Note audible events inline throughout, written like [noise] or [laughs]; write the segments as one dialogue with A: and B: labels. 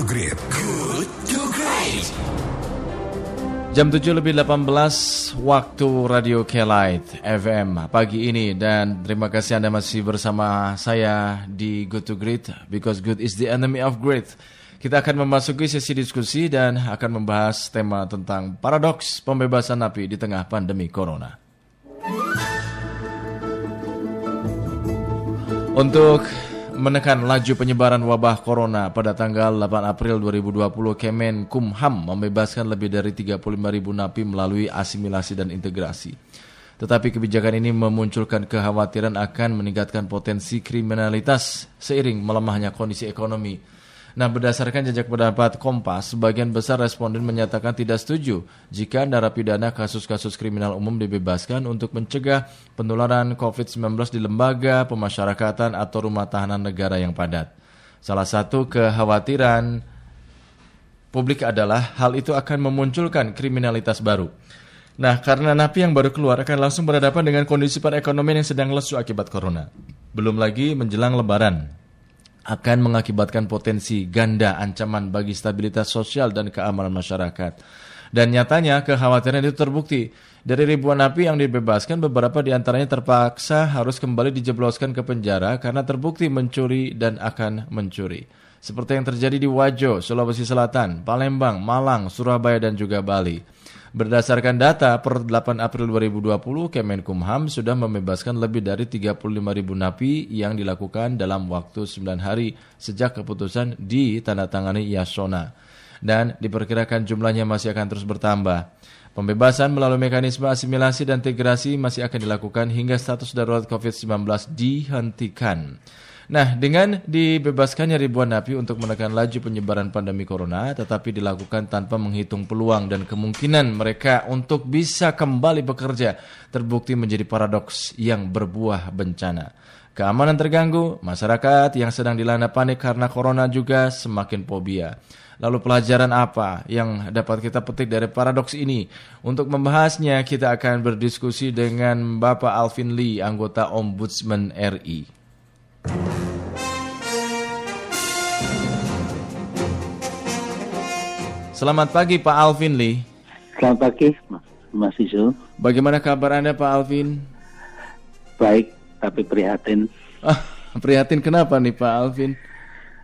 A: to Great. Good to Great.
B: Jam 7 lebih 18 waktu Radio K-Light FM pagi ini dan terima kasih Anda masih bersama saya di Good to Great because good is the enemy of great. Kita akan memasuki sesi diskusi dan akan membahas tema tentang paradoks pembebasan napi di tengah pandemi corona. Untuk menekan laju penyebaran wabah corona pada tanggal 8 April 2020 Kemenkumham membebaskan lebih dari 35 ribu napi melalui asimilasi dan integrasi. Tetapi kebijakan ini memunculkan kekhawatiran akan meningkatkan potensi kriminalitas seiring melemahnya kondisi ekonomi Nah, berdasarkan jejak pendapat Kompas, sebagian besar responden menyatakan tidak setuju jika narapidana kasus-kasus kriminal umum dibebaskan untuk mencegah penularan COVID-19 di lembaga, pemasyarakatan, atau rumah tahanan negara yang padat. Salah satu kekhawatiran publik adalah hal itu akan memunculkan kriminalitas baru. Nah, karena napi yang baru keluar akan langsung berhadapan dengan kondisi perekonomian yang sedang lesu akibat corona. Belum lagi menjelang lebaran, akan mengakibatkan potensi ganda ancaman bagi stabilitas sosial dan keamanan masyarakat. Dan nyatanya kekhawatiran itu terbukti. Dari ribuan napi yang dibebaskan, beberapa di antaranya terpaksa harus kembali dijebloskan ke penjara karena terbukti mencuri dan akan mencuri. Seperti yang terjadi di Wajo, Sulawesi Selatan, Palembang, Malang, Surabaya, dan juga Bali. Berdasarkan data per 8 April 2020, Kemenkumham sudah membebaskan lebih dari 35 ribu napi yang dilakukan dalam waktu 9 hari sejak keputusan ditandatangani Yasona. Dan diperkirakan jumlahnya masih akan terus bertambah. Pembebasan melalui mekanisme asimilasi dan integrasi masih akan dilakukan hingga status darurat COVID-19 dihentikan. Nah, dengan dibebaskannya ribuan napi untuk menekan laju penyebaran pandemi corona, tetapi dilakukan tanpa menghitung peluang dan kemungkinan mereka untuk bisa kembali bekerja, terbukti menjadi paradoks yang berbuah bencana. Keamanan terganggu, masyarakat yang sedang dilanda panik karena corona juga semakin fobia. Lalu pelajaran apa yang dapat kita petik dari paradoks ini? Untuk membahasnya, kita akan berdiskusi dengan Bapak Alvin Lee, anggota Ombudsman RI. Selamat pagi Pak Alvin Lee.
C: Selamat pagi Mas Isu.
B: Bagaimana kabar Anda Pak Alvin?
C: Baik, tapi prihatin.
B: Ah, prihatin kenapa nih Pak Alvin?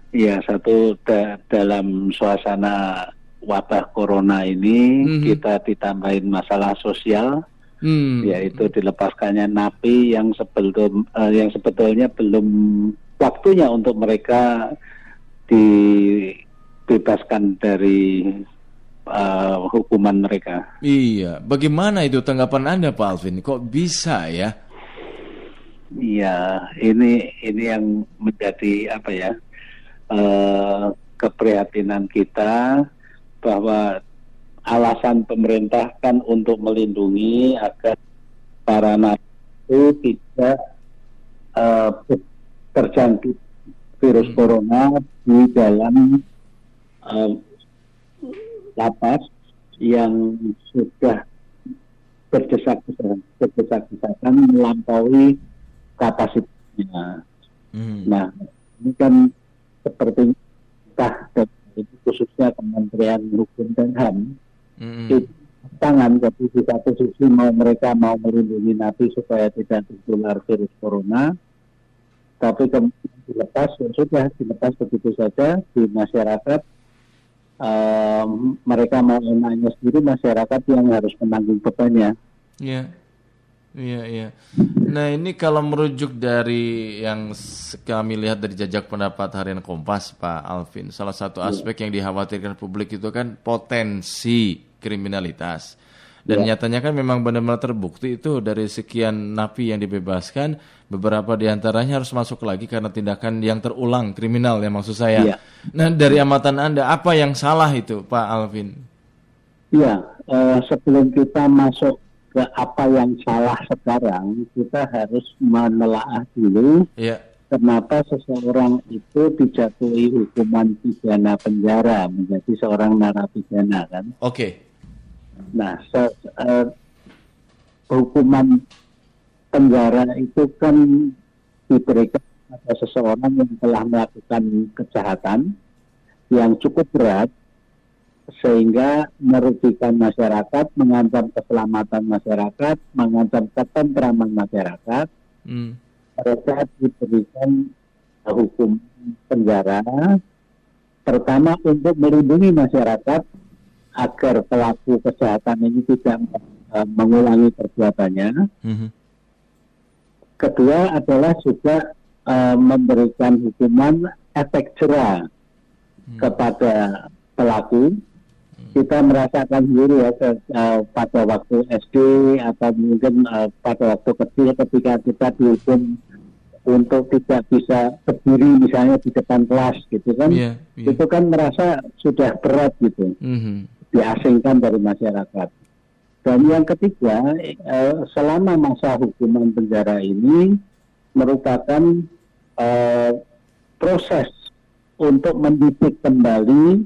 C: Ya, satu da dalam suasana wabah corona ini mm -hmm. kita ditambahin masalah sosial hmm. yaitu dilepaskannya napi yang sebelum uh, yang sebetulnya belum waktunya untuk mereka dibebaskan dari uh, hukuman mereka.
B: Iya, bagaimana itu tanggapan Anda Pak Alvin? Kok bisa ya?
C: Iya, ini ini yang menjadi apa ya uh, keprihatinan kita bahwa alasan pemerintah kan untuk melindungi agar para napi itu tidak uh, terjangkit virus hmm. corona di dalam lapas yang sudah berdesak-desakan berdesak-desakan melampaui kapasitasnya. Hmm. Nah, ini kan seperti entah khususnya Kementerian Hukum dan HAM di tangan jadi di satu sisi mau mereka mau melindungi napi supaya tidak tertular virus corona tapi kemudian dilepas ya sudah dilepas begitu saja di masyarakat um, mereka mau enaknya sendiri masyarakat yang harus menanggung bebannya.
B: Iya. Iya, iya. Nah, ini kalau merujuk dari yang kami lihat dari jajak pendapat harian Kompas, Pak Alvin, salah satu iya. aspek yang dikhawatirkan publik itu kan potensi kriminalitas. Dan ya. nyatanya kan memang benar-benar terbukti itu dari sekian napi yang dibebaskan, beberapa di antaranya harus masuk lagi karena tindakan yang terulang kriminal ya maksud saya. Ya. Nah dari amatan Anda, apa yang salah itu Pak Alvin?
C: Ya, uh, sebelum kita masuk ke apa yang salah sekarang, kita harus menelaah dulu ya. kenapa seseorang itu dijatuhi hukuman pidana penjara menjadi seorang narapidana kan?
B: Oke. Okay
C: Nah, se uh, hukuman penjara itu kan diberikan pada seseorang yang telah melakukan kejahatan yang cukup berat sehingga merugikan masyarakat, mengancam keselamatan masyarakat, mengancam ketentraman masyarakat. Hmm. Mereka diberikan hukum penjara pertama untuk melindungi masyarakat agar pelaku kejahatan ini tidak uh, mengulangi perbuatannya. Mm-hmm. Kedua adalah juga uh, memberikan hukuman efek jerah mm-hmm. kepada pelaku. Mm-hmm. Kita merasakan sendiri ya ke, uh, pada waktu SD atau mungkin uh, pada waktu kecil ketika kita dihukum untuk tidak bisa berdiri misalnya di depan kelas gitu kan yeah, yeah. itu kan merasa sudah berat gitu mm-hmm. Diasingkan dari masyarakat. Dan yang ketiga eh, selama masa hukuman penjara ini merupakan eh, proses untuk mendidik kembali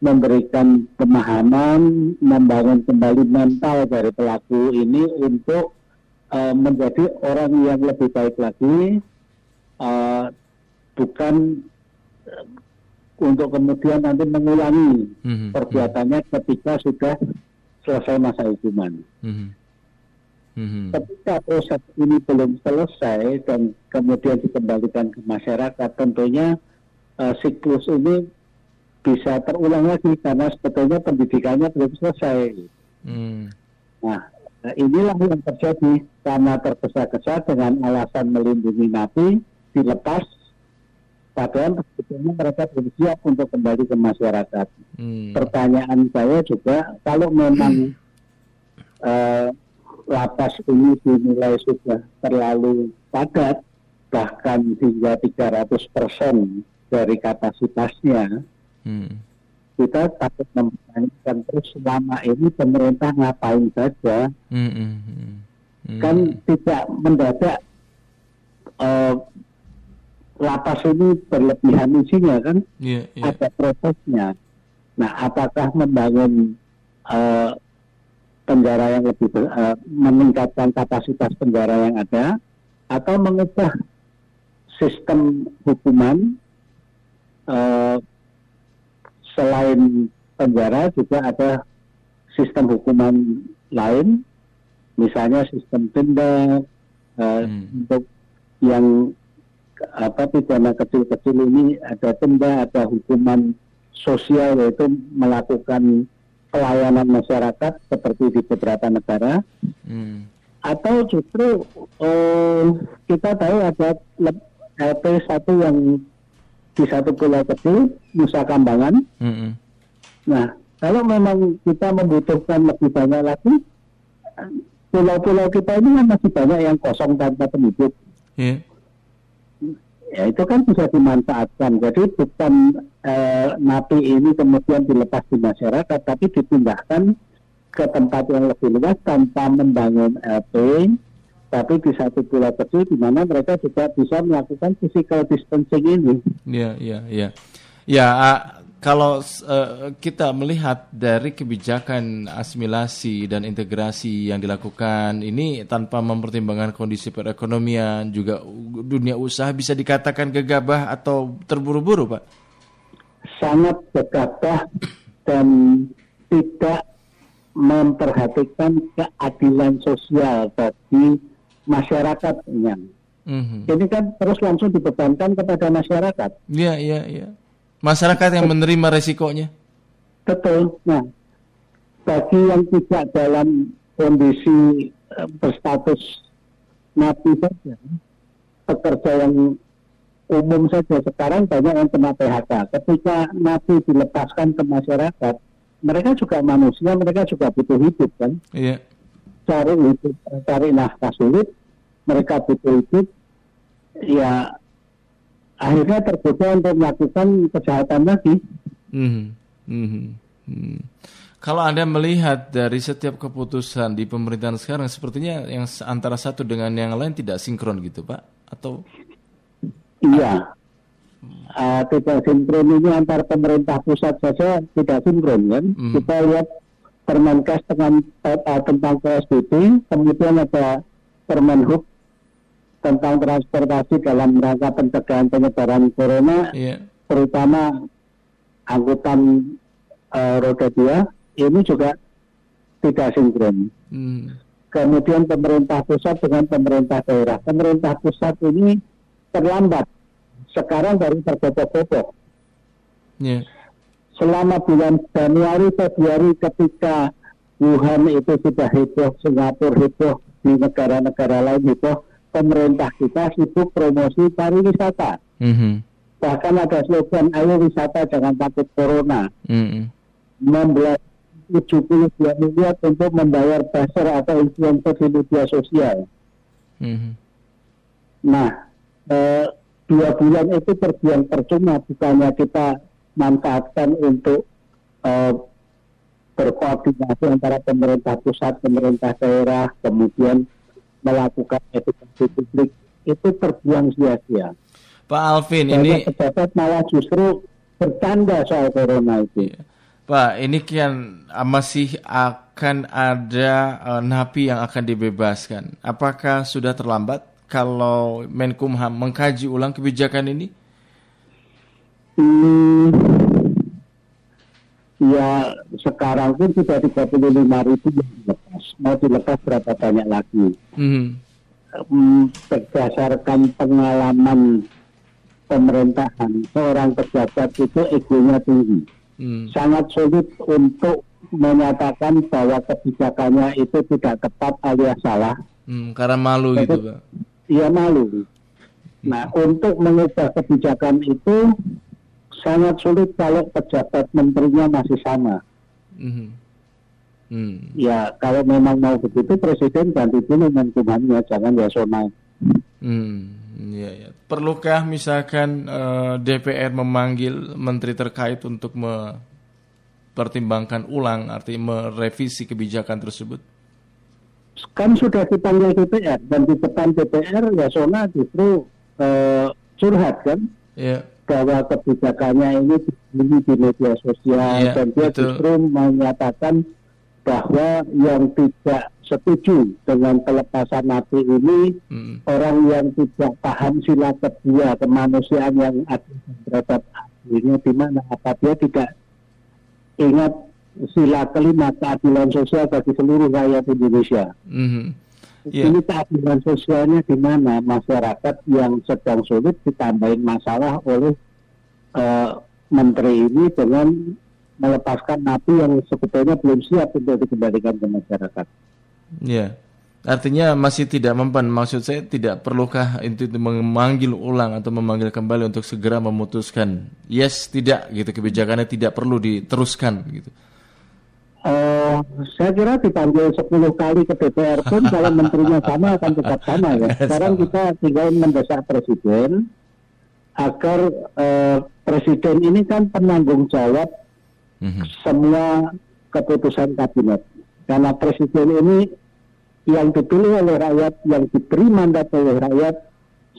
C: memberikan pemahaman membangun kembali mental dari pelaku ini untuk uh, menjadi orang yang lebih baik lagi uh, bukan untuk kemudian nanti mengulangi mm-hmm. perbuatannya ketika sudah selesai masa hukuman. Mm-hmm. Mm-hmm. Ketika proses ini belum selesai dan kemudian dikembalikan ke masyarakat, tentunya uh, siklus ini bisa terulang lagi karena sebetulnya pendidikannya belum selesai. Mm. Nah, inilah yang terjadi karena tergesa-gesa dengan alasan melindungi napi dilepas padahal sebetulnya mereka belum siap untuk kembali ke masyarakat. Hmm. Pertanyaan saya juga kalau memang hmm. uh, lapas ini dinilai sudah terlalu padat bahkan hingga 300 persen dari kapasitasnya, hmm. kita takut mempertanyakan terus selama ini pemerintah ngapain saja, hmm. Hmm. Hmm. kan tidak mendadak uh, lapas ini berlebihan isinya kan yeah, yeah. ada prosesnya nah apakah membangun uh, penjara yang lebih uh, meningkatkan kapasitas penjara yang ada atau mengubah sistem hukuman uh, selain penjara juga ada sistem hukuman lain misalnya sistem denda uh, hmm. untuk yang apa pidana kecil-kecil ini ada denda, ada hukuman sosial yaitu melakukan pelayanan masyarakat seperti di beberapa negara. Hmm. Atau justru uh, kita tahu ada LP satu yang di satu pulau kecil, Nusa Kambangan. Hmm. Nah, kalau memang kita membutuhkan lebih banyak lagi, pulau-pulau kita ini kan masih banyak yang kosong tanpa penduduk. Yeah ya itu kan bisa dimanfaatkan. Jadi bukan eh, napi ini kemudian dilepas di masyarakat, tapi dipindahkan ke tempat yang lebih luas tanpa membangun LP, tapi di satu pulau kecil di mana mereka juga bisa melakukan physical distancing ini.
B: Iya, iya, iya. Ya, uh, kalau uh, kita melihat dari kebijakan asimilasi dan integrasi yang dilakukan ini tanpa mempertimbangkan kondisi perekonomian juga dunia usaha bisa dikatakan gegabah atau terburu-buru, Pak?
C: Sangat gegabah dan tidak memperhatikan keadilan sosial bagi masyarakat yang mm-hmm. ini kan terus langsung dibebankan kepada masyarakat.
B: Iya, iya, iya Masyarakat yang menerima resikonya.
C: Betul. Nah, bagi yang tidak dalam kondisi uh, berstatus napi saja, pekerja yang umum saja sekarang banyak yang kena PHK. Ketika napi dilepaskan ke masyarakat, mereka juga manusia, mereka juga butuh hidup kan. Iya. Cari hidup, cari nafkah sulit, mereka butuh hidup. Ya akhirnya tergoda untuk melakukan kejahatan lagi. Hmm.
B: Hmm. Hmm. Kalau Anda melihat dari setiap keputusan di pemerintahan sekarang, sepertinya yang antara satu dengan yang lain tidak sinkron gitu, Pak? Atau?
C: Iya. Uh, tidak sinkron ini antar pemerintah pusat saja tidak sinkron kan. Hmm. Kita lihat Permenkes dengan uh, tentang PSBB, kemudian ada Permenhub tentang transportasi dalam rangka pencegahan penyebaran corona, yeah. terutama angkutan uh, roda dua ini juga tidak sinkron.
B: Hmm.
C: Kemudian pemerintah pusat dengan pemerintah daerah. Pemerintah pusat ini terlambat. Sekarang baru tergopoh-gopoh.
B: Yeah.
C: Selama bulan Januari, Februari ketika Wuhan itu sudah heboh, Singapura heboh, di negara-negara lain heboh, pemerintah kita sibuk promosi pariwisata.
B: Mm -hmm.
C: Bahkan ada slogan, ayo wisata jangan takut corona.
B: Mm -hmm.
C: Membelas 72 miliar untuk membayar pasar atau influencer di media sosial.
B: Mm -hmm.
C: Nah, eh, dua bulan itu terbiang percuma, bukannya kita manfaatkan untuk eh, berkoordinasi antara pemerintah pusat, pemerintah daerah, kemudian melakukan edukasi publik itu terbuang sia-sia.
B: Pak Alvin,
C: Banyak
B: ini
C: pejabat malah justru bercanda soal corona itu.
B: Iya. Pak, ini kian ah, masih akan ada uh, napi yang akan dibebaskan. Apakah sudah terlambat kalau Menkumham mengkaji ulang kebijakan ini?
C: Hmm, ya sekarang pun sudah 35 ribu yang dilepas. Mau dilepas berapa banyak lagi?
B: Hmm.
C: Hmm, berdasarkan pengalaman pemerintahan, seorang pejabat itu egonya tinggi.
B: Hmm.
C: Sangat sulit untuk menyatakan bahwa kebijakannya itu tidak tepat alias salah.
B: Hmm, karena malu gitu, Pak.
C: Ia malu. Nah, untuk mengubah kebijakan itu sangat sulit kalau pejabat menterinya masih sama.
B: Hmm. Hmm.
C: Ya, kalau memang mau begitu, presiden ganti dulu menkumhamnya, jangan ya sonai.
B: Hmm. Ya, ya. Perlukah misalkan uh, DPR memanggil menteri terkait untuk mempertimbangkan ulang, artinya merevisi kebijakan tersebut?
C: Kan sudah dipanggil DPR dan di depan DPR ya Sona justru uh, curhat kan?
B: Ya.
C: Bahwa kebijakannya ini dibeli di media sosial
B: Iya,
C: dan dia
B: betul.
C: justru menyatakan bahwa yang tidak setuju dengan pelepasan napi ini
B: Hmm.
C: orang yang tidak paham sila kedua kemanusiaan yang adil dan beradab ini di mana apa dia tidak ingat sila kelima keadilan sosial bagi seluruh rakyat Indonesia.
B: Mhm. Iya.
C: Ini keadilan sosialnya di mana masyarakat yang sedang sulit ditambahin masalah oleh eh, menteri ini dengan melepaskan napi yang sebetulnya belum siap untuk dikembalikan ke masyarakat.
B: Ya, artinya masih tidak mempan. Maksud saya tidak perlukah itu memanggil ulang atau memanggil kembali untuk segera memutuskan yes tidak gitu kebijakannya tidak perlu diteruskan gitu.
C: Eh, saya kira dipanggil 10 kali ke DPR pun [laughs] kalau menterinya sama akan tetap sama ya. Sekarang kita tinggal mendesak presiden agar eh, presiden ini kan penanggung jawab
B: Mhm.
C: semua keputusan kabinet. Karena presiden ini yang dipilih oleh rakyat, yang diberi mandat oleh rakyat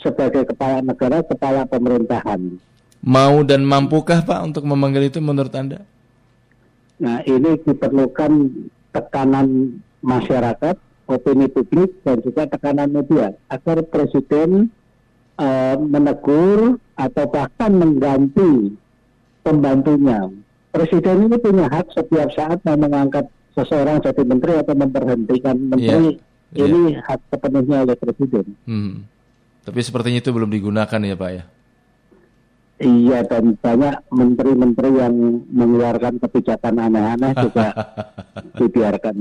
C: sebagai kepala negara, kepala pemerintahan.
B: Mau dan mampukah Pak untuk memanggil itu menurut Anda?
C: Nah, ini diperlukan tekanan masyarakat, opini publik, dan juga tekanan media agar presiden eh, menegur atau bahkan mengganti pembantunya. Presiden ini punya hak setiap saat mau mengangkat seseorang jadi menteri atau memberhentikan menteri.
B: Iya.
C: Ini hak sepenuhnya oleh presiden.
B: Hmm. Tapi sepertinya itu belum digunakan ya Pak ya.
C: Iya dan banyak menteri-menteri yang mengeluarkan kebijakan aneh-aneh juga [laughs] dibiarkan.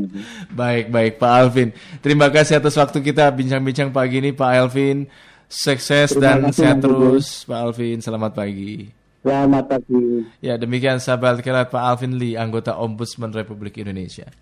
B: Baik, baik Pak Alvin. Terima kasih atas waktu kita bincang-bincang pagi ini Pak Alvin. Sukses
C: Terima
B: dan
C: kasih,
B: sehat terus Pak Alvin. Selamat pagi.
C: Selamat pagi.
B: Ya demikian sahabat kira Pak Alvin Lee, anggota Ombudsman Republik Indonesia.